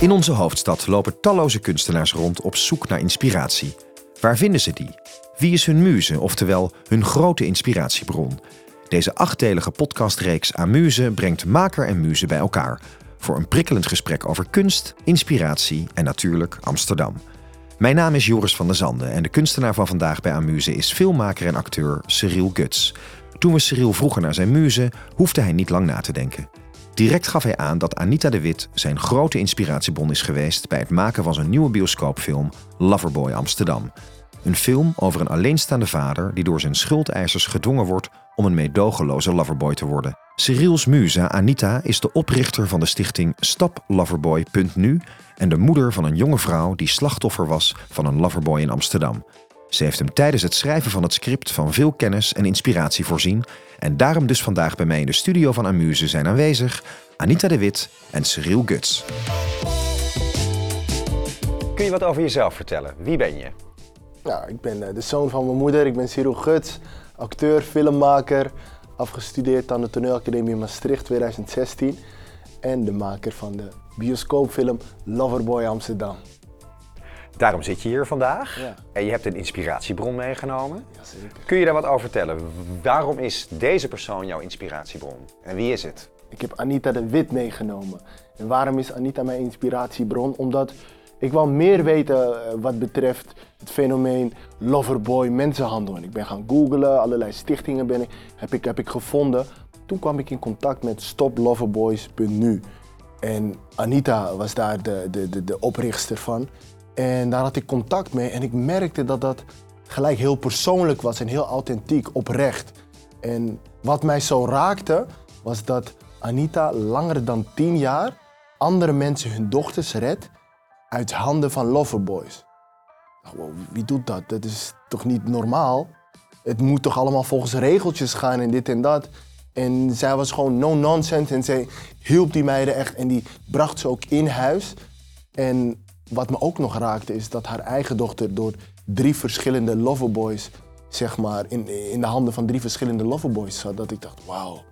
In onze hoofdstad lopen talloze kunstenaars rond op zoek naar inspiratie. Waar vinden ze die? Wie is hun muze, oftewel hun grote inspiratiebron? Deze achtdelige podcastreeks Amuse brengt maker en muze bij elkaar voor een prikkelend gesprek over kunst, inspiratie en natuurlijk Amsterdam. Mijn naam is Joris van der Zanden en de kunstenaar van vandaag bij Amuse is filmmaker en acteur Cyril Guts. Toen we Cyril vroegen naar zijn muze, hoefde hij niet lang na te denken. Direct gaf hij aan dat Anita de Wit zijn grote inspiratiebron is geweest bij het maken van zijn nieuwe bioscoopfilm Loverboy Amsterdam. Een film over een alleenstaande vader die door zijn schuldeisers gedwongen wordt om een meedogenloze loverboy te worden. Cyril's muze Anita is de oprichter van de stichting StopLoverboy.nu en de moeder van een jonge vrouw die slachtoffer was van een loverboy in Amsterdam. Ze heeft hem tijdens het schrijven van het script van veel kennis en inspiratie voorzien en daarom dus vandaag bij mij in de studio van Amuse zijn aanwezig Anita de Wit en Cyril Guts. Kun je wat over jezelf vertellen? Wie ben je? Nou, ik ben eh, de zoon van mijn moeder. Ik ben Cyril Guts, acteur, filmmaker. Afgestudeerd aan de Toneelacademie Maastricht 2016. En de maker van de bioscoopfilm Loverboy Amsterdam. Daarom zit je hier vandaag. Ja. En je hebt een inspiratiebron meegenomen. Jazeker. Kun je daar wat over vertellen? Waarom is deze persoon jouw inspiratiebron? En wie is het? Ik heb Anita de Wit meegenomen. En waarom is Anita mijn inspiratiebron? Omdat ik wil meer weten eh, wat betreft het fenomeen loverboy mensenhandel. En ik ben gaan googlen, allerlei stichtingen ben ik, heb, ik, heb ik gevonden. Toen kwam ik in contact met stoploverboys.nu. En Anita was daar de, de, de, de oprichter van. En daar had ik contact mee en ik merkte dat dat gelijk heel persoonlijk was en heel authentiek, oprecht. En wat mij zo raakte, was dat Anita langer dan tien jaar andere mensen hun dochters redt uit handen van loverboys. Wow, wie doet dat? Dat is toch niet normaal? Het moet toch allemaal volgens regeltjes gaan en dit en dat. En zij was gewoon no nonsense en zij hielp die meiden echt en die bracht ze ook in huis. En wat me ook nog raakte is dat haar eigen dochter door drie verschillende loverboys, zeg maar, in, in de handen van drie verschillende loverboys zat. Dat ik dacht, wauw,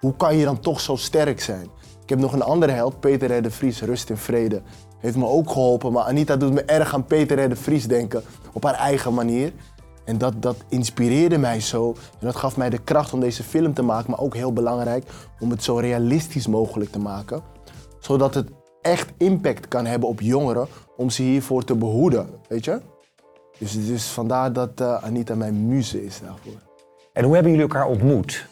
hoe kan je dan toch zo sterk zijn? Ik heb nog een andere held, Peter R. de Vries, Rust in Vrede. Heeft me ook geholpen, maar Anita doet me erg aan Peter R. de Vries denken, op haar eigen manier. En dat, dat inspireerde mij zo. En dat gaf mij de kracht om deze film te maken, maar ook heel belangrijk om het zo realistisch mogelijk te maken. Zodat het echt impact kan hebben op jongeren om ze hiervoor te behoeden, weet je? Dus, dus vandaar dat eh, Anita mijn muze is daarvoor. En hoe hebben jullie elkaar ontmoet?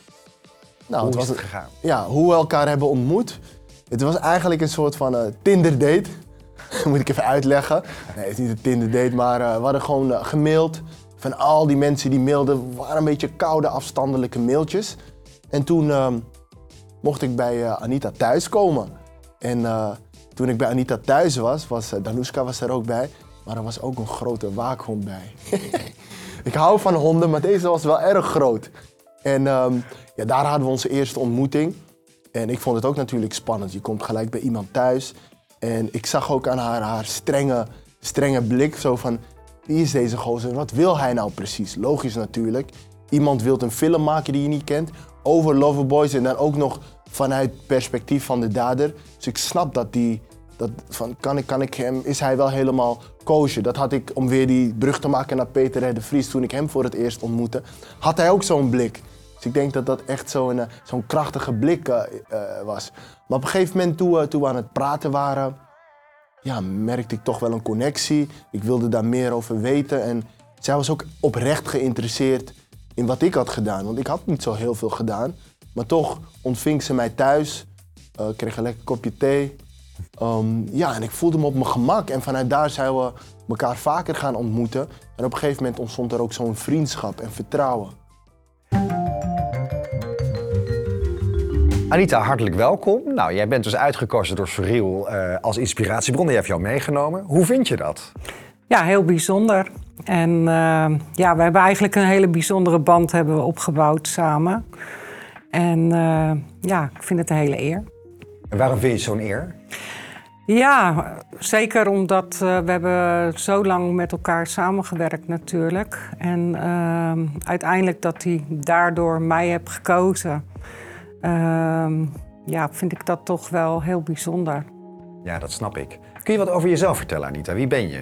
Nou, hoe het is was het gegaan? Ja, hoe we elkaar hebben ontmoet. Het was eigenlijk een soort van eh, Tinder date. Moet ik even uitleggen. Nee, het is niet een Tinder date, maar eh, we hadden gewoon eh, gemaild. Van al die mensen die mailden, waren een beetje koude, afstandelijke mailtjes. En toen ehm, mocht ik bij eh, Anita thuis komen. En eh, toen ik bij Anita thuis was, was uh, Danuska was er ook bij. Maar er was ook een grote waakhond bij. ik hou van honden, maar deze was wel erg groot. En ehm, ja, daar hadden we onze eerste ontmoeting. En ik vond het ook natuurlijk spannend. Je komt gelijk bij iemand thuis. En ik zag ook aan haar, haar strenge, strenge blik zo van... Wie is deze gozer? Wat wil hij nou precies? Logisch natuurlijk. Iemand wil een film maken die je niet kent. Over Loverboys en dan ook nog vanuit perspectief van de dader. Dus ik snap dat die... Dat van, kan, ik, kan ik hem, is hij wel helemaal koosje? Dat had ik, om weer die brug te maken naar Peter de Vries... toen ik hem voor het eerst ontmoette, had hij ook zo'n blik. Dus ik denk dat dat echt zo'n eh, zo'n krachtige blik eh, eh, was. Maar op een gegeven moment, toen, toen we aan het praten waren, ja, merkte ik toch wel een connectie. Ik wilde daar meer over weten. En zij was ook oprecht geïnteresseerd in wat ik had gedaan. Want ik had niet zo heel veel gedaan. Maar toch ontving ze mij thuis, eh, kreeg een lekker kopje thee. Ehm, ja, en ik voelde me op mijn gemak. En vanuit daar zijn we elkaar vaker gaan ontmoeten. En op een gegeven moment ontstond er ook zo'n vriendschap en vertrouwen. Anita, hartelijk welkom. Nou, jij bent dus uitgekozen door Cyril eh, als inspiratiebron. Die heeft jou meegenomen. Hoe vind je dat? Ja, heel bijzonder. En eh, ja, we hebben eigenlijk een hele bijzondere band hebben we opgebouwd samen. En eh, ja, ik vind het een hele eer. En waarom vind je het zo'n eer? Ja, zeker omdat eh, we hebben zo lang met elkaar samengewerkt natuurlijk. En eh, uiteindelijk dat hij daardoor mij heeft gekozen, eh, ja, vind ik dat toch wel heel bijzonder. Ja, dat snap ik. Kun je wat over jezelf vertellen, Anita? Wie ben je?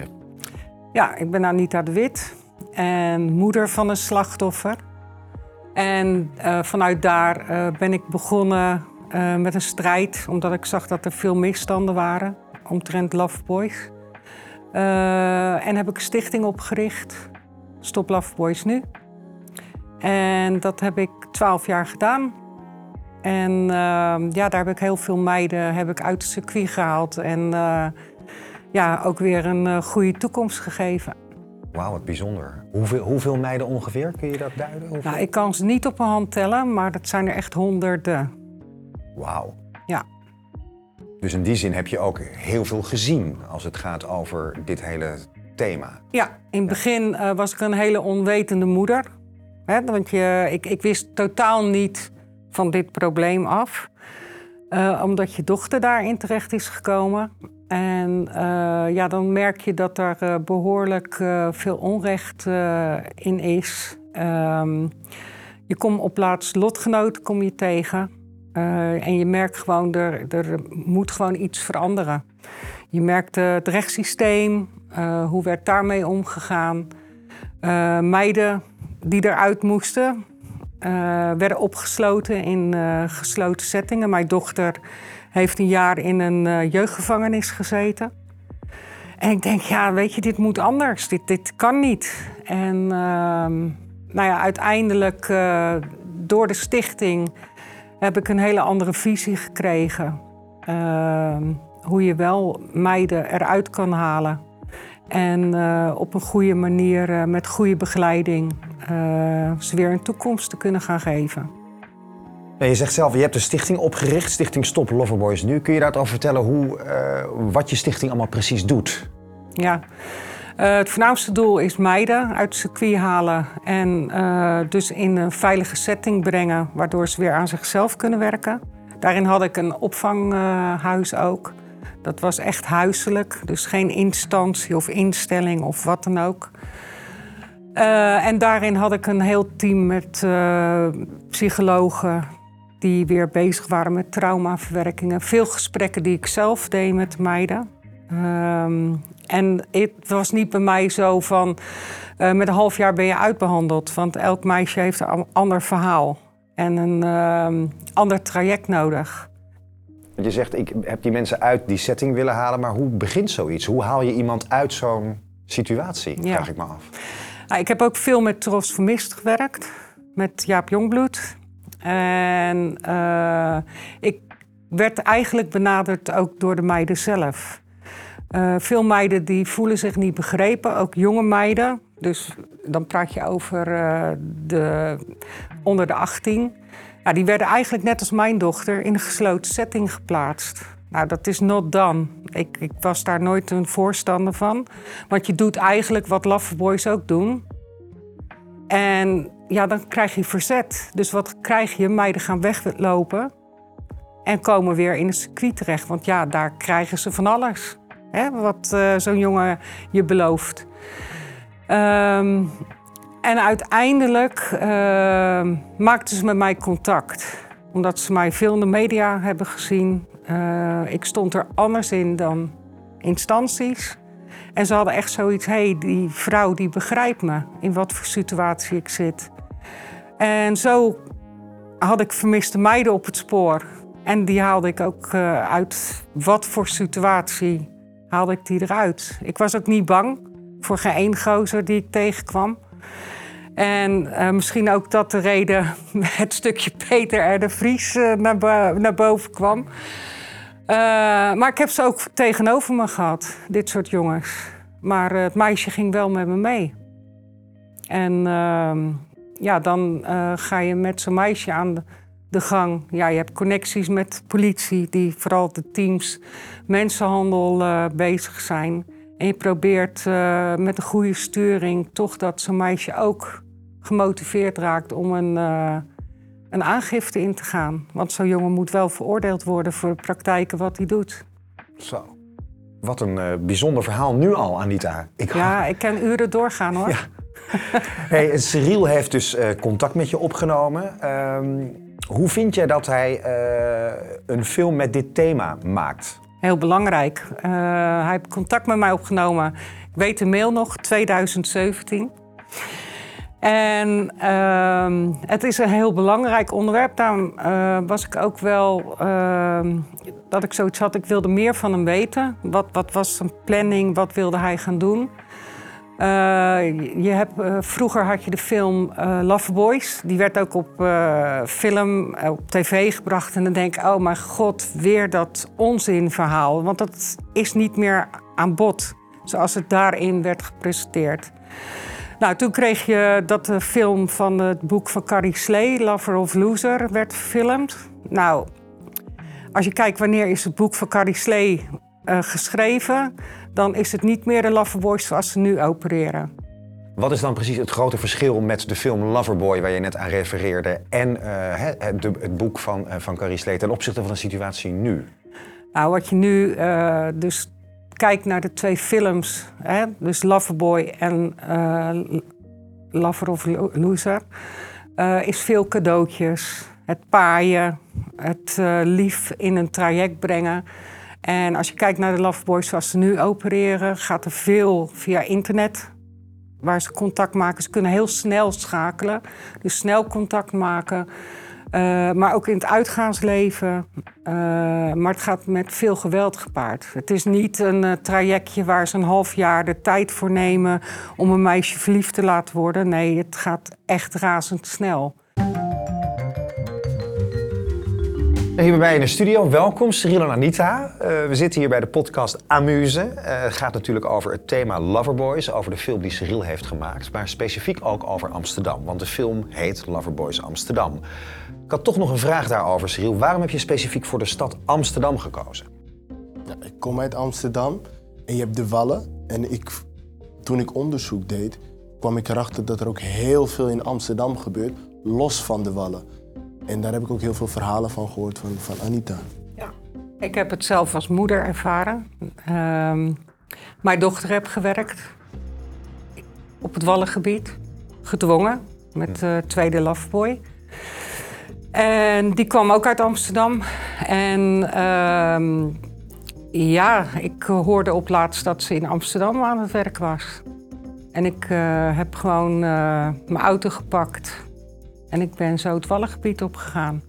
Ja, ik ben Anita de Wit en moeder van een slachtoffer. En uh, vanuit daar uh, ben ik begonnen uh, met een strijd, omdat ik zag dat er veel misstanden waren omtrent Love Boys. en heb ik een stichting opgericht, Stop Love Boys Nu. En dat heb ik twaalf jaar gedaan. En ja, daar heb ik heel veel meiden heb ik uit het circuit gehaald. En ja, ook weer een goede toekomst gegeven. Wauw, wat bijzonder. Hoeveel, hoeveel meiden ongeveer? Kun je dat duiden? Nou, ik kan ze niet op mijn hand tellen, maar dat zijn er echt honderden. Wauw. Ja. Dus in die zin heb je ook heel veel gezien als het gaat over dit hele thema. Ja, in het begin uh, was ik een hele onwetende moeder. Hè, want je, ik, ik wist totaal niet van dit probleem af. Uh, omdat je dochter daarin terecht is gekomen. En uh, ja, dan merk je dat er uh, behoorlijk veel onrecht in is. Um, je komt op plaats lotgenoten kom je tegen. En je merkt gewoon, er, er moet gewoon iets veranderen. Je merkt het rechtssysteem, hoe werd daarmee omgegaan. meiden die eruit moesten, werden opgesloten in gesloten settingen. Mijn dochter heeft een jaar in een jeugdgevangenis gezeten. En ik denk, ja, weet je, dit moet anders. Dit, dit kan niet. En uh, nou ja, uiteindelijk door de stichting heb ik een hele andere visie gekregen. Ehm, hoe je wel meiden eruit kan halen. En uh, op een goede manier, met goede begeleiding, ze weer een toekomst te kunnen gaan geven je zegt zelf, je hebt een stichting opgericht, Stichting Stop Loverboys Nu. Kun je daarover vertellen hoe, wat je stichting allemaal precies doet? Ja, uh, het voornaamste doel is meiden uit het circuit halen en uh, dus in een veilige setting brengen, waardoor ze weer aan zichzelf kunnen werken. Daarin had ik een opvanghuis ook. Dat was echt huiselijk, dus geen instantie of instelling of wat dan ook. Uh, en daarin had ik een heel team met psychologen, die weer bezig waren met traumaverwerkingen. Veel gesprekken die ik zelf deed met meiden. Um, en het was niet bij mij zo van uh, met een half jaar ben je uitbehandeld. Want elk meisje heeft een ander verhaal en een uh, ander traject nodig. Je zegt, ik heb die mensen uit die setting willen halen, maar hoe begint zoiets? Hoe haal je iemand uit zo'n situatie, ja. vraag ik me af. Nou, ik heb ook veel met Tros Vermist gewerkt, met Jaap Jongbloed. En uh, ik werd eigenlijk benaderd ook door de meiden zelf. Uh, veel meiden die voelen zich niet begrepen, ook jonge meiden. Dus dan praat je over uh, de, onder de 18. Nou, die werden eigenlijk net als mijn dochter in een gesloten setting geplaatst. Nou, dat is not done. Ik, ik was daar nooit een voorstander van. Want je doet eigenlijk wat Love Boys ook doen. En ja, dan krijg je verzet. Dus wat krijg je? Meiden gaan weglopen en komen weer in het circuit terecht. Want ja, daar krijgen ze van alles. Wat uh, zo'n jongen je belooft. Um, en uiteindelijk uh, maakten ze met mij contact. Omdat ze mij veel in de media hebben gezien. Uh, ik stond er anders in dan instanties. En ze hadden echt zoiets, hé, hey, die vrouw die begrijpt me in wat voor situatie ik zit. En zo had ik vermiste meiden op het spoor. En die haalde ik ook uh, uit wat voor situatie haalde ik die eruit. Ik was ook niet bang voor geen één gozer die ik tegenkwam. En uh, misschien ook dat de reden het stukje Peter er de Vries uh, naar, naar, boven kwam. Uh, maar ik heb ze ook tegenover me gehad, dit soort jongens. Maar het meisje ging wel met me mee. En ehm, ja, dan ga je met zo'n meisje aan de, de, gang. Ja, je hebt connecties met politie, die vooral de teams mensenhandel uh, bezig zijn. En je probeert uh, met een goede sturing toch dat zo'n meisje ook gemotiveerd raakt om een, een aangifte in te gaan. Want zo'n jongen moet wel veroordeeld worden voor de praktijken wat hij doet. Zo. Wat een bijzonder verhaal nu al, Anita. Ik ja, ik kan uren doorgaan hoor. Ja. hey, Cyril heeft dus uh, contact met je opgenomen. Um, hoe vind jij dat hij uh, een film met dit thema maakt? Heel belangrijk. Eh, hij heeft contact met mij opgenomen. Ik weet de mail nog, 2017. En ehm, het is een heel belangrijk onderwerp. Daarom eh, was ik ook wel ehm, dat ik zoiets had. Ik wilde meer van hem weten. Wat, wat was zijn planning? Wat wilde hij gaan doen? Eh, je hebt, eh, vroeger had je de film uh, Loveboys. Die werd ook op film, op tv gebracht. En dan denk ik, oh mijn god, weer dat onzinverhaal. Want dat is niet meer aan bod, zoals het daarin werd gepresenteerd. Nou, toen kreeg je dat de film van het boek van Carrie Slee, Lover of Loser, werd gefilmd. Nou, als je kijkt wanneer is het boek van Carrie Slee uh, geschreven, dan is het niet meer de Loverboy zoals ze nu opereren. Wat is dan precies het grote verschil met de film Loverboy, waar je net aan refereerde, en uh, het, het, boek van, uh, van Carrie Slee ten opzichte van de situatie nu? Nou, wat je nu dus kijkt naar de twee films, hè, dus Loverboy en Lover of Loser, is veel cadeautjes. Het paaien, het lief in een traject brengen. En als je kijkt naar de Loverboys zoals ze nu opereren, gaat er veel via internet. Waar ze contact maken. Ze kunnen heel snel schakelen. Dus snel contact maken. Uh, maar ook in het uitgaansleven. Uh, maar het gaat met veel geweld gepaard. Het is niet een uh, trajectje waar ze een half jaar de tijd voor nemen om een meisje verliefd te laten worden. Nee, het gaat echt razendsnel. Hier bij mij in de studio, welkom Cyril en Anita. we zitten hier bij de podcast Amuse. het gaat natuurlijk over het thema Loverboys, over de film die Cyril heeft gemaakt, maar specifiek ook over Amsterdam, want de film heet Loverboys Amsterdam. Ik had toch nog een vraag daarover, Cyril. Waarom heb je specifiek voor de stad Amsterdam gekozen? Ik kom uit Amsterdam en je hebt de Wallen. En ik, toen ik onderzoek deed, kwam ik erachter dat er ook heel veel in Amsterdam gebeurt, los van de Wallen. En daar heb ik ook heel veel verhalen van gehoord van, van Anita. Ja, ik heb het zelf als moeder ervaren. Um, mijn dochter heb gewerkt op het Wallengebied, gedwongen met uh, tweede Loveboy. En die kwam ook uit Amsterdam. En uh, ja, ik hoorde op laatst dat ze in Amsterdam aan het werk was. En ik uh, heb gewoon uh, mijn auto gepakt. En ik ben zo het Wallengebied opgegaan.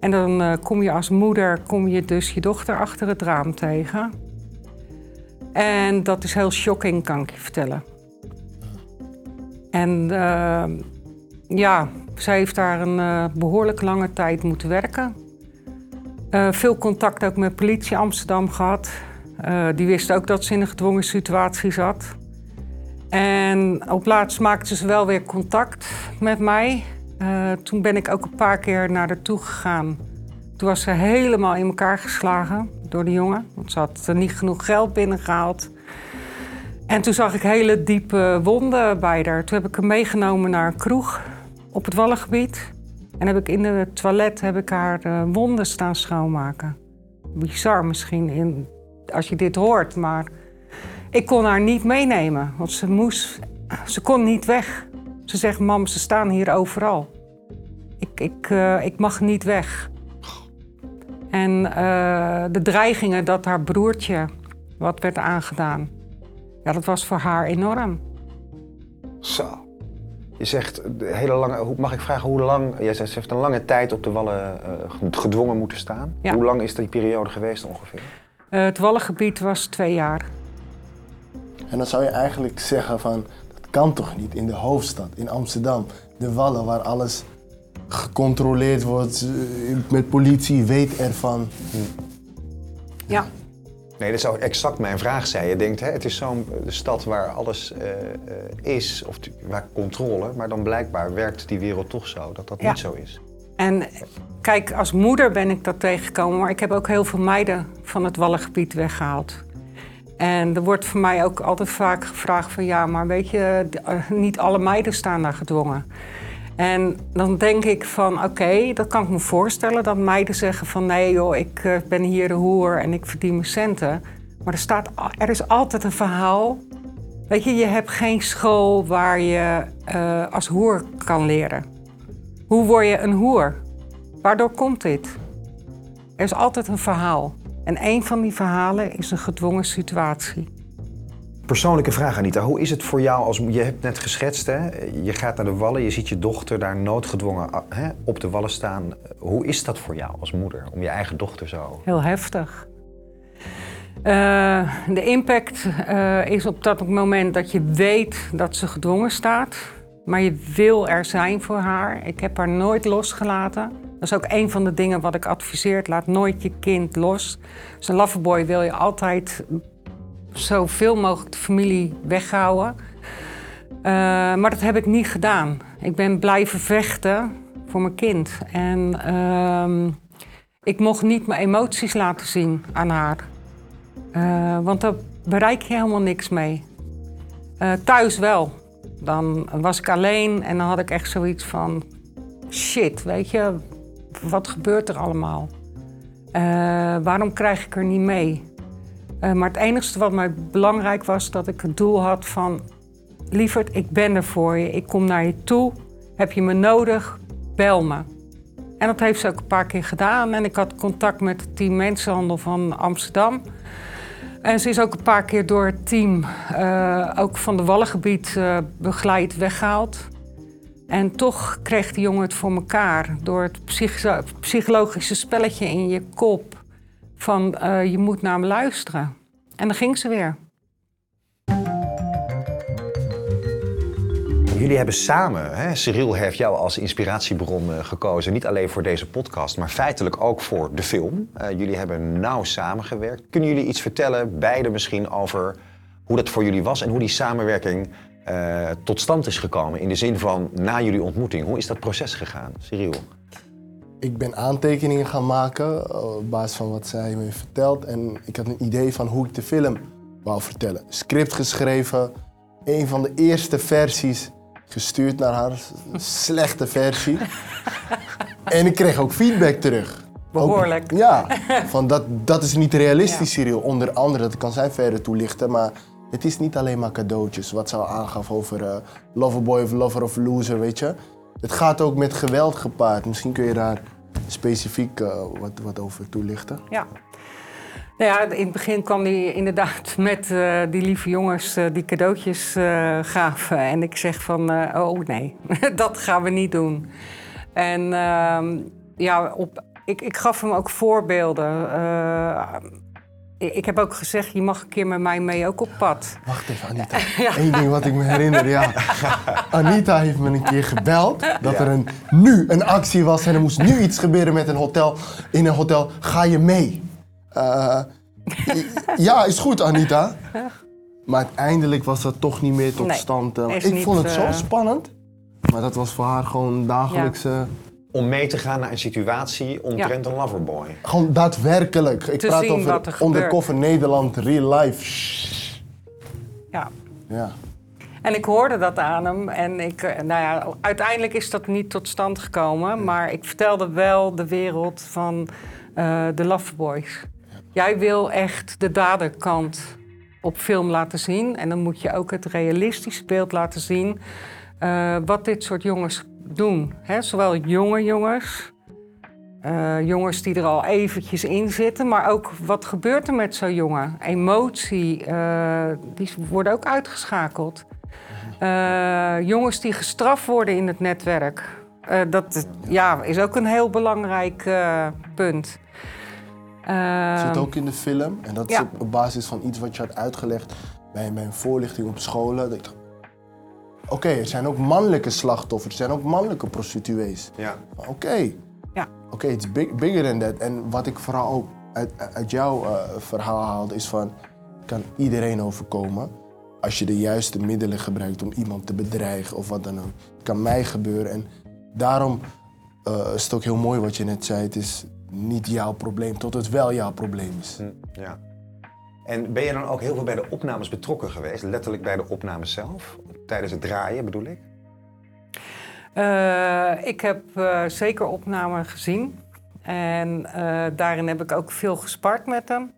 En dan uh, kom je als moeder kom je dus je dochter achter het raam tegen. En dat is heel shocking, kan ik je vertellen. En ehm, ja, zij heeft daar een uh, behoorlijk lange tijd moeten werken. Veel contact ook met politie Amsterdam gehad. Die wist ook dat ze in een gedwongen situatie zat. En op laatst maakte ze wel weer contact met mij. Toen ben ik ook een paar keer naar haar toe gegaan. Toen was ze helemaal in elkaar geslagen door de jongen. Want ze had niet genoeg geld binnengehaald. En toen zag ik hele diepe wonden bij haar. Toen heb ik haar meegenomen naar een kroeg op het Wallengebied. En heb ik in de toilet heb ik haar uh, wonden staan schoonmaken. Bizar misschien in, als je dit hoort, maar ik kon haar niet meenemen. Want ze moest, ze kon niet weg. Ze zegt, mam, ze staan hier overal. Ik, ik, uh, ik mag niet weg. En uh, de dreigingen dat haar broertje wat werd aangedaan, ja, dat was voor haar enorm. Zo. Je zegt, hele lange, mag ik vragen hoe lang, jij zegt, ze heeft een lange tijd op de wallen uh, gedwongen moeten staan. Ja. Hoe lang is die periode geweest ongeveer? Uh, het wallengebied was twee jaar. En dan zou je eigenlijk zeggen van, dat kan toch niet in de hoofdstad, in Amsterdam. De wallen waar alles gecontroleerd wordt, eh, met politie weet ervan. Hm. Ja. Nee, dat is ook exact mijn vraag, zei je. denkt, hè, het is zo'n stad waar alles uh, uh, is, of waar controle, maar dan blijkbaar werkt die wereld toch zo, dat dat ja. niet zo is. En kijk, als moeder ben ik dat tegengekomen, maar ik heb ook heel veel meiden van het Wallengebied weggehaald. En er wordt voor mij ook altijd vaak gevraagd van ja, maar weet je, niet alle meiden staan daar gedwongen. En dan denk ik van oké, dat kan ik me voorstellen dat meiden zeggen van nee joh, ik uh, ben hier de hoer en ik verdien mijn centen. Maar er, staat, er is altijd een verhaal. Weet je, je hebt geen school waar je uh, als hoer kan leren. Hoe word je een hoer? Waardoor komt dit? Er is altijd een verhaal. En een van die verhalen is een gedwongen situatie. Persoonlijke vraag, Anita. Hoe is het voor jou als... Je hebt net geschetst, hè? Je gaat naar de Wallen, je ziet je dochter daar noodgedwongen ah, hè, op de Wallen staan. Hoe is dat voor jou als moeder, om je eigen dochter zo... Heel heftig. Uh, de impact uh, is op dat moment dat je weet dat ze gedwongen staat. Maar je wil er zijn voor haar. Ik heb haar nooit losgelaten. Dat is ook een van de dingen wat ik adviseer. Laat nooit je kind los. Als een wil je altijd zoveel mogelijk de familie weghouden. Uh, maar dat heb ik niet gedaan. Ik ben blijven vechten voor mijn kind. En uh, ik mocht niet mijn emoties laten zien aan haar. Uh, want daar bereik je helemaal niks mee. Uh, thuis wel. Dan was ik alleen en dan had ik echt zoiets van... Shit, weet je, wat gebeurt er allemaal? Waarom krijg ik er niet mee? Maar het enige wat mij belangrijk was, dat ik het doel had van... Lieverd, ik ben er voor je. Ik kom naar je toe. Heb je me nodig? Bel me. En dat heeft ze ook een paar keer gedaan. En ik had contact met het team Mensenhandel van Amsterdam... En ze is ook een paar keer door het team, uh, ook van de Wallengebied, uh, begeleid weggehaald. En toch kreeg die jongen het voor elkaar door het psych psychologische spelletje in je kop van uh, je moet naar me luisteren. En dan ging ze weer. Jullie hebben samen, hè, Cyril heeft jou als inspiratiebron uh, gekozen. Niet alleen voor deze podcast, maar feitelijk ook voor de film. Uh, jullie hebben nauw samengewerkt. Kunnen jullie iets vertellen, beide misschien, over hoe dat voor jullie was en hoe die samenwerking tot stand is gekomen? In de zin van na jullie ontmoeting. Hoe is dat proces gegaan, Cyril? Ik ben aantekeningen gaan maken op basis van wat zij me vertelt. En ik had een idee van hoe ik de film wou vertellen. Script geschreven, een van de eerste versies gestuurd naar haar. Een slechte versie. en ik kreeg ook feedback terug. Behoorlijk. Ook, ja, van dat, dat is niet realistisch, ja. Cyril. Onder andere, dat kan zij verder toelichten, maar het is niet alleen maar cadeautjes. Wat ze al aangaf over uh, loverboy of lover of loser, weet je. Het gaat ook met geweld gepaard. Misschien kun je daar specifiek uh, wat, wat over toelichten. Ja. Nou ja, in het begin kwam hij inderdaad met uh, die lieve jongens uh, die cadeautjes gaven. En ik zeg van, oh nee, dat gaan we niet doen. En ehm, ja, op, ik, ik gaf hem ook voorbeelden. Ik heb ook gezegd, je mag een keer met mij mee ook op pad. Wacht even, Anita. ja. Eén ding wat ik me herinner, ja. Anita heeft me een keer gebeld dat ja. er een, nu een actie was en er moest nu iets gebeuren met een hotel. In een hotel, ga je mee? Uh, ja, is goed, Anita. Maar uiteindelijk was dat toch niet meer tot nee, stand. Uh, ik niet, vond het zo uh... spannend. Maar dat was voor haar gewoon dagelijkse... Ja. Om mee te gaan naar een situatie omtrent ja. een loverboy. Gewoon daadwerkelijk. Ik te praat zien over undercover Nederland, real life. Ja. ja. En ik hoorde dat aan hem. En ik, nou ja, uiteindelijk is dat niet tot stand gekomen. Maar ik vertelde wel de wereld van uh, de loverboys. Jij wil echt de daderkant op film laten zien. En dan moet je ook het realistische beeld laten zien. Uh, wat dit soort jongens doen. Hè? Zowel jonge jongens, uh, jongens die er al eventjes in zitten. Maar ook wat gebeurt er met zo'n jongen? Emotie, uh, die worden ook uitgeschakeld. jongens die gestraft worden in het netwerk. dat ja, is ook een heel belangrijk punt. Zit ook in de film. En dat ja. is op basis van iets wat je had uitgelegd bij mijn voorlichting op scholen. Dat ik Oké, okay, er zijn ook mannelijke slachtoffers, er zijn ook mannelijke prostituees. Ja. Oké. Okay. Ja. Oké, okay, it's big, bigger than that. En wat ik vooral ook uit, uit jouw uh, verhaal haalde is van... kan iedereen overkomen als je de juiste middelen gebruikt om iemand te bedreigen of wat dan ook. Het kan mij gebeuren en daarom uh, is het ook heel mooi wat je net zei. Het is niet jouw probleem tot het wel jouw probleem is. Ja. En ben je dan ook heel veel bij de opnames betrokken geweest? Letterlijk bij de opnames zelf? Tijdens het draaien bedoel ik? Uh, ik heb uh, zeker opnamen gezien. En uh, daarin heb ik ook veel gespart met hem.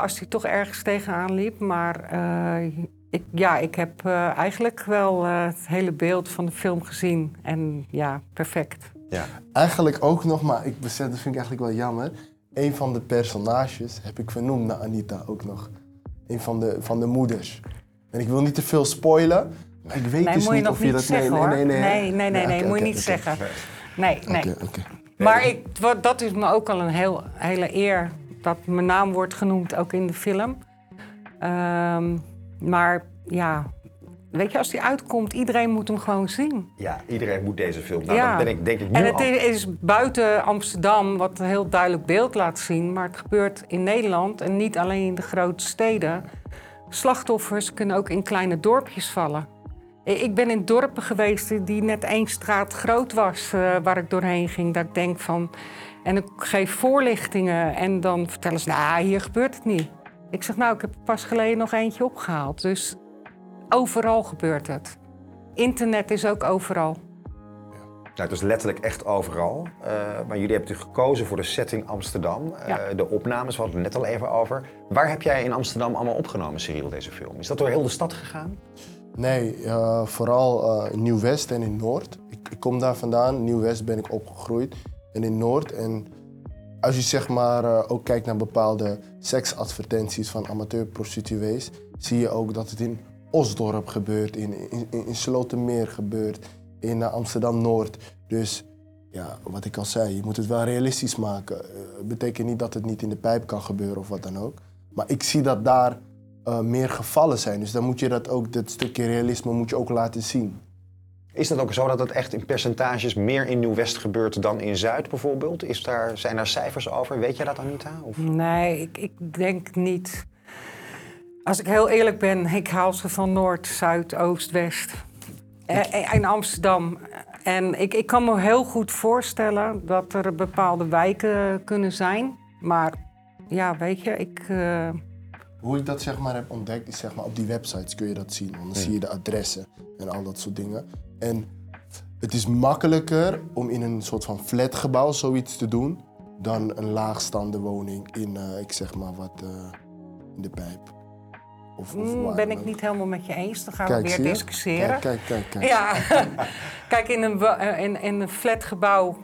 als hij toch ergens tegenaan liep. Maar ik, ja, ik heb eigenlijk wel het hele beeld van de film gezien. En ja, perfect. Ja. Eigenlijk ook nog, maar ik besef, dat vind ik eigenlijk wel jammer. Een van de personages heb ik vernoemd naar Anita ook nog. Een van de, van de moeders. En ik wil niet te veel spoilen, maar ik weet Nee, dus niet of je dat... zeggen nee, nee, nee, nee, nee, Ja, moet je niet zeggen. Nee, nee. Maar ik, wat- dat is me ook al een heel, hele eer dat mijn naam wordt genoemd, ook in de film. Ehm, maar ja, weet je, als die uitkomt, iedereen moet hem gewoon zien. Ja, iedereen moet deze film. Nou, ja. dan ben ik denk ik nu en het al... is, buiten Amsterdam, wat een heel duidelijk beeld laat zien. Maar het gebeurt in Nederland en niet alleen in de grote steden. Slachtoffers kunnen ook in kleine dorpjes vallen. Ik ben in dorpen geweest die net één straat groot was, eh, waar ik doorheen ging. Dat ik denk van. En ik geef voorlichtingen en dan vertellen ze, nou, hier gebeurt het niet. Ik zeg, nou, ik heb pas geleden nog eentje opgehaald. Dus overal gebeurt het. Internet is ook overal. Nou, het is letterlijk echt overal. Eh, maar jullie hebben natuurlijk gekozen voor de setting Amsterdam. Eh, Ja. De opnames, we hadden het net al even over. Waar heb jij in Amsterdam allemaal opgenomen, Cyril, deze film? Is dat door heel de stad gegaan? Nee, eh, vooral eh, in Nieuw-West en in Noord. Ik, ik kom daar vandaan. In Nieuw-West ben ik opgegroeid. En in Noord. En als je zeg maar eh, ook kijkt naar bepaalde seksadvertenties van amateurprostituees, zie je ook dat het in Osdorp gebeurt, in, in, in Slotermeer gebeurt, in eh, Amsterdam-Noord. Dus ja, wat ik al zei, je moet het wel realistisch maken. Eh, Het betekent niet dat het niet in de pijp kan gebeuren of wat dan ook. Maar ik zie dat daar eh, meer gevallen zijn. Dus dan moet je dat ook, dat stukje realisme moet je ook laten zien. Is dat ook zo dat het echt in percentages meer in Nieuw-West gebeurt dan in Zuid bijvoorbeeld? Is daar, zijn daar cijfers over? Weet jij dat, Anita? Of? Nee, ik, ik denk niet. Als ik heel eerlijk ben, ik haal ze van Noord, Zuid, Oost, West. Eh, In Amsterdam. En ik, ik kan me heel goed voorstellen dat er bepaalde wijken kunnen zijn. Maar ja, weet je, ik. eh, Hoe ik dat zeg maar heb ontdekt, is zeg maar op die websites kun je dat zien. Want dan zie je de adressen en al dat soort dingen. En het is makkelijker om in een soort van flatgebouw zoiets te doen dan een laagstaande woning in, eh, ik zeg maar wat, eh, in de pijp. Of, of mm, ben ik niet helemaal met je eens. Dan gaan Kijk, we weer je? discussiëren. Kijk, kijk, kijk. kijk. Ja, kijk, in een, eh, in, in een flatgebouw,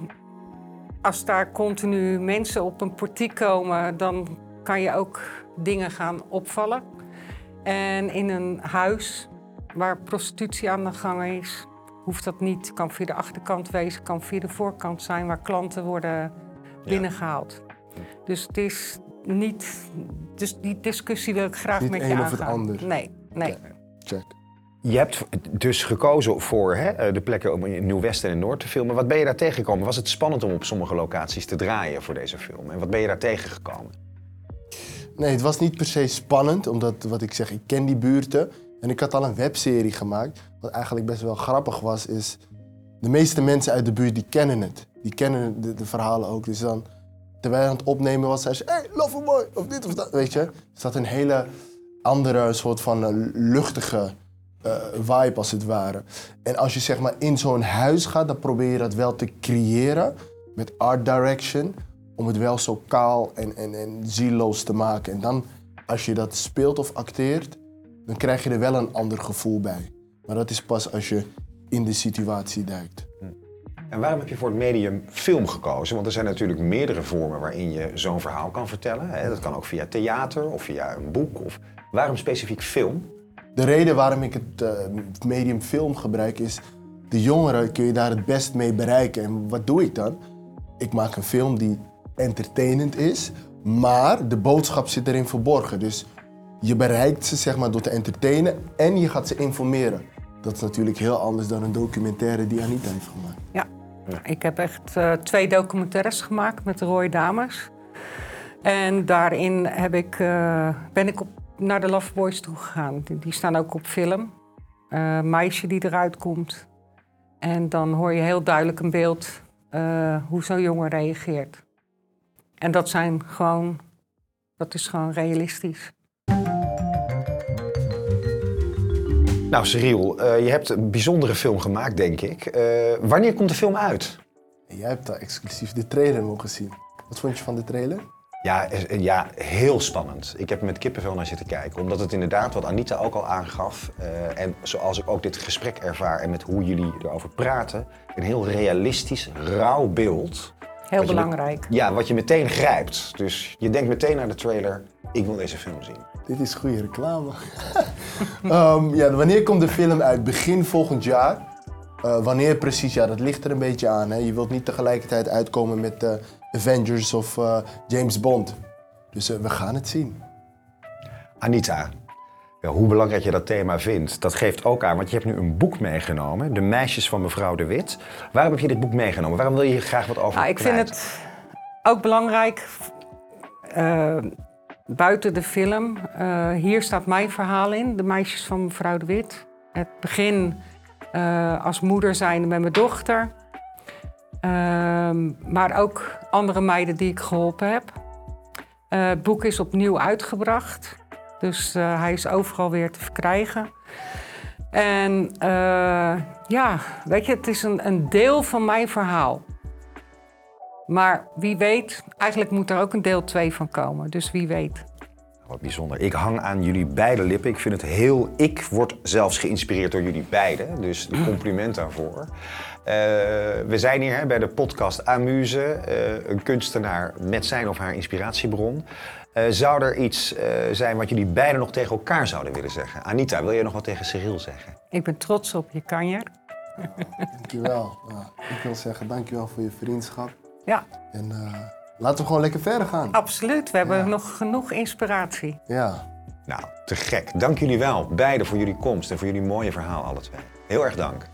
als daar continu mensen op een portiek komen, dan kan je ook dingen gaan opvallen. En in een huis waar prostitutie aan de gang is, hoeft dat niet. Kan via de achterkant wezen, kan via de voorkant zijn, waar klanten worden binnengehaald. Dus het is niet. Dus die discussie wil ik graag Niet met je een aangaan. of het ander. Nee, nee. Check. Je hebt dus gekozen voor hè, eh, de plekken om in Nieuw-West en in Noord te filmen. Wat ben je daar tegengekomen? Was het spannend om op sommige locaties te draaien voor deze film? En wat ben je daar tegengekomen? Nee, het was niet per se spannend, omdat wat ik zeg, ik ken die buurten. En ik had al een webserie gemaakt. Wat eigenlijk best wel grappig was, is de meeste mensen uit de buurt die kennen het. Die kennen de, de verhalen ook. Dus dan, terwijl je aan het opnemen was, zei ze, hey, Loverboy, of dit of dat, weet je. Dus dat een hele andere soort van eh, luchtige eh, vibe als het ware. En als je zeg maar in zo'n huis gaat, dan probeer je dat wel te creëren met art direction. Om het wel zo kaal en, en, en zieloos te maken. En dan, als je dat speelt of acteert, dan krijg je er wel een ander gevoel bij. Maar dat is pas als je in de situatie duikt. En waarom heb je voor het medium film gekozen? Want er zijn natuurlijk meerdere vormen waarin je zo'n verhaal kan vertellen. Hè? Dat kan ook via theater of via een boek. Of... Waarom specifiek film? De reden waarom ik het eh, medium film gebruik is... de jongeren kun je daar het best mee bereiken. En wat doe ik dan? Ik maak een film die entertainend is, maar de boodschap zit erin verborgen. Dus je bereikt ze zeg maar, door te entertainen en je gaat ze informeren. Dat is natuurlijk heel anders dan een documentaire die Anita heeft gemaakt. Ja, ik heb echt eh, twee documentaires gemaakt met de Rode Dames. En daarin heb ik, eh, ben ik op, naar de Loveboys toe gegaan. Die, staan ook op film. Eh, meisje die eruit komt. En dan hoor je heel duidelijk een beeld hoe zo'n jongen reageert. En dat zijn gewoon, dat is gewoon realistisch. Nou, Cyril, eh, je hebt een bijzondere film gemaakt, denk ik. Eh, wanneer komt de film uit? En jij hebt daar exclusief de trailer mogen zien. Wat vond je van de trailer? Ja, eh, ja, heel spannend. Ik heb er met kippenvel naar zitten kijken. Omdat het inderdaad, wat Anita ook al aangaf... eh, en zoals ik ook dit gesprek ervaar en met hoe jullie erover praten... een heel realistisch, rauw beeld Heel met- belangrijk. Ja, wat je meteen grijpt. Dus je denkt meteen naar de trailer, ik wil deze film zien. Dit is goede reclame. Ehm, ja, wanneer komt de film uit? Begin volgend jaar. Eh, wanneer precies? Ja, dat ligt er een beetje aan. Hè? Je wilt niet tegelijkertijd uitkomen met eh, Avengers of eh, James Bond. Dus eh, we gaan het zien. Anita, ja, hoe belangrijk je dat thema vindt, dat geeft ook aan, want je hebt nu een boek meegenomen, De Meisjes van mevrouw De Wit. Waarom heb je dit boek meegenomen? Waarom wil je hier graag wat over Nou, ik vind het ook belangrijk, buiten de film, eh, hier staat mijn verhaal in, De Meisjes van mevrouw De Wit. Het begin eh, als moeder zijnde met mijn dochter. Ehm, maar ook andere meiden die ik geholpen heb. Eh, het boek is opnieuw uitgebracht. Dus hij is overal weer te verkrijgen. En ja, weet je, het is een deel van mijn verhaal. Maar wie weet, eigenlijk moet er ook een deel 2 van komen. Dus wie weet. Wat bijzonder. Ik hang aan jullie beide lippen. Ik vind het heel... Ik word zelfs geïnspireerd door jullie beiden. Dus een compliment daarvoor. Eh, we zijn hier hè, bij de podcast Amuse. eh, een kunstenaar met zijn of haar inspiratiebron. Eh, zou er iets eh, zijn wat jullie beiden nog tegen elkaar zouden willen zeggen? Anita, wil jij nog wat tegen Cyril zeggen? Ik ben trots op je kanjer. Dankjewel. Ja, ik wil zeggen dankjewel voor je vriendschap. Ja, En eh, laten we gewoon lekker verder gaan. absoluut. We hebben Ja. nog genoeg inspiratie. Ja. Nou, te gek. Dank jullie wel, beiden, voor jullie komst en voor jullie mooie verhaal, alle twee. Heel erg dank.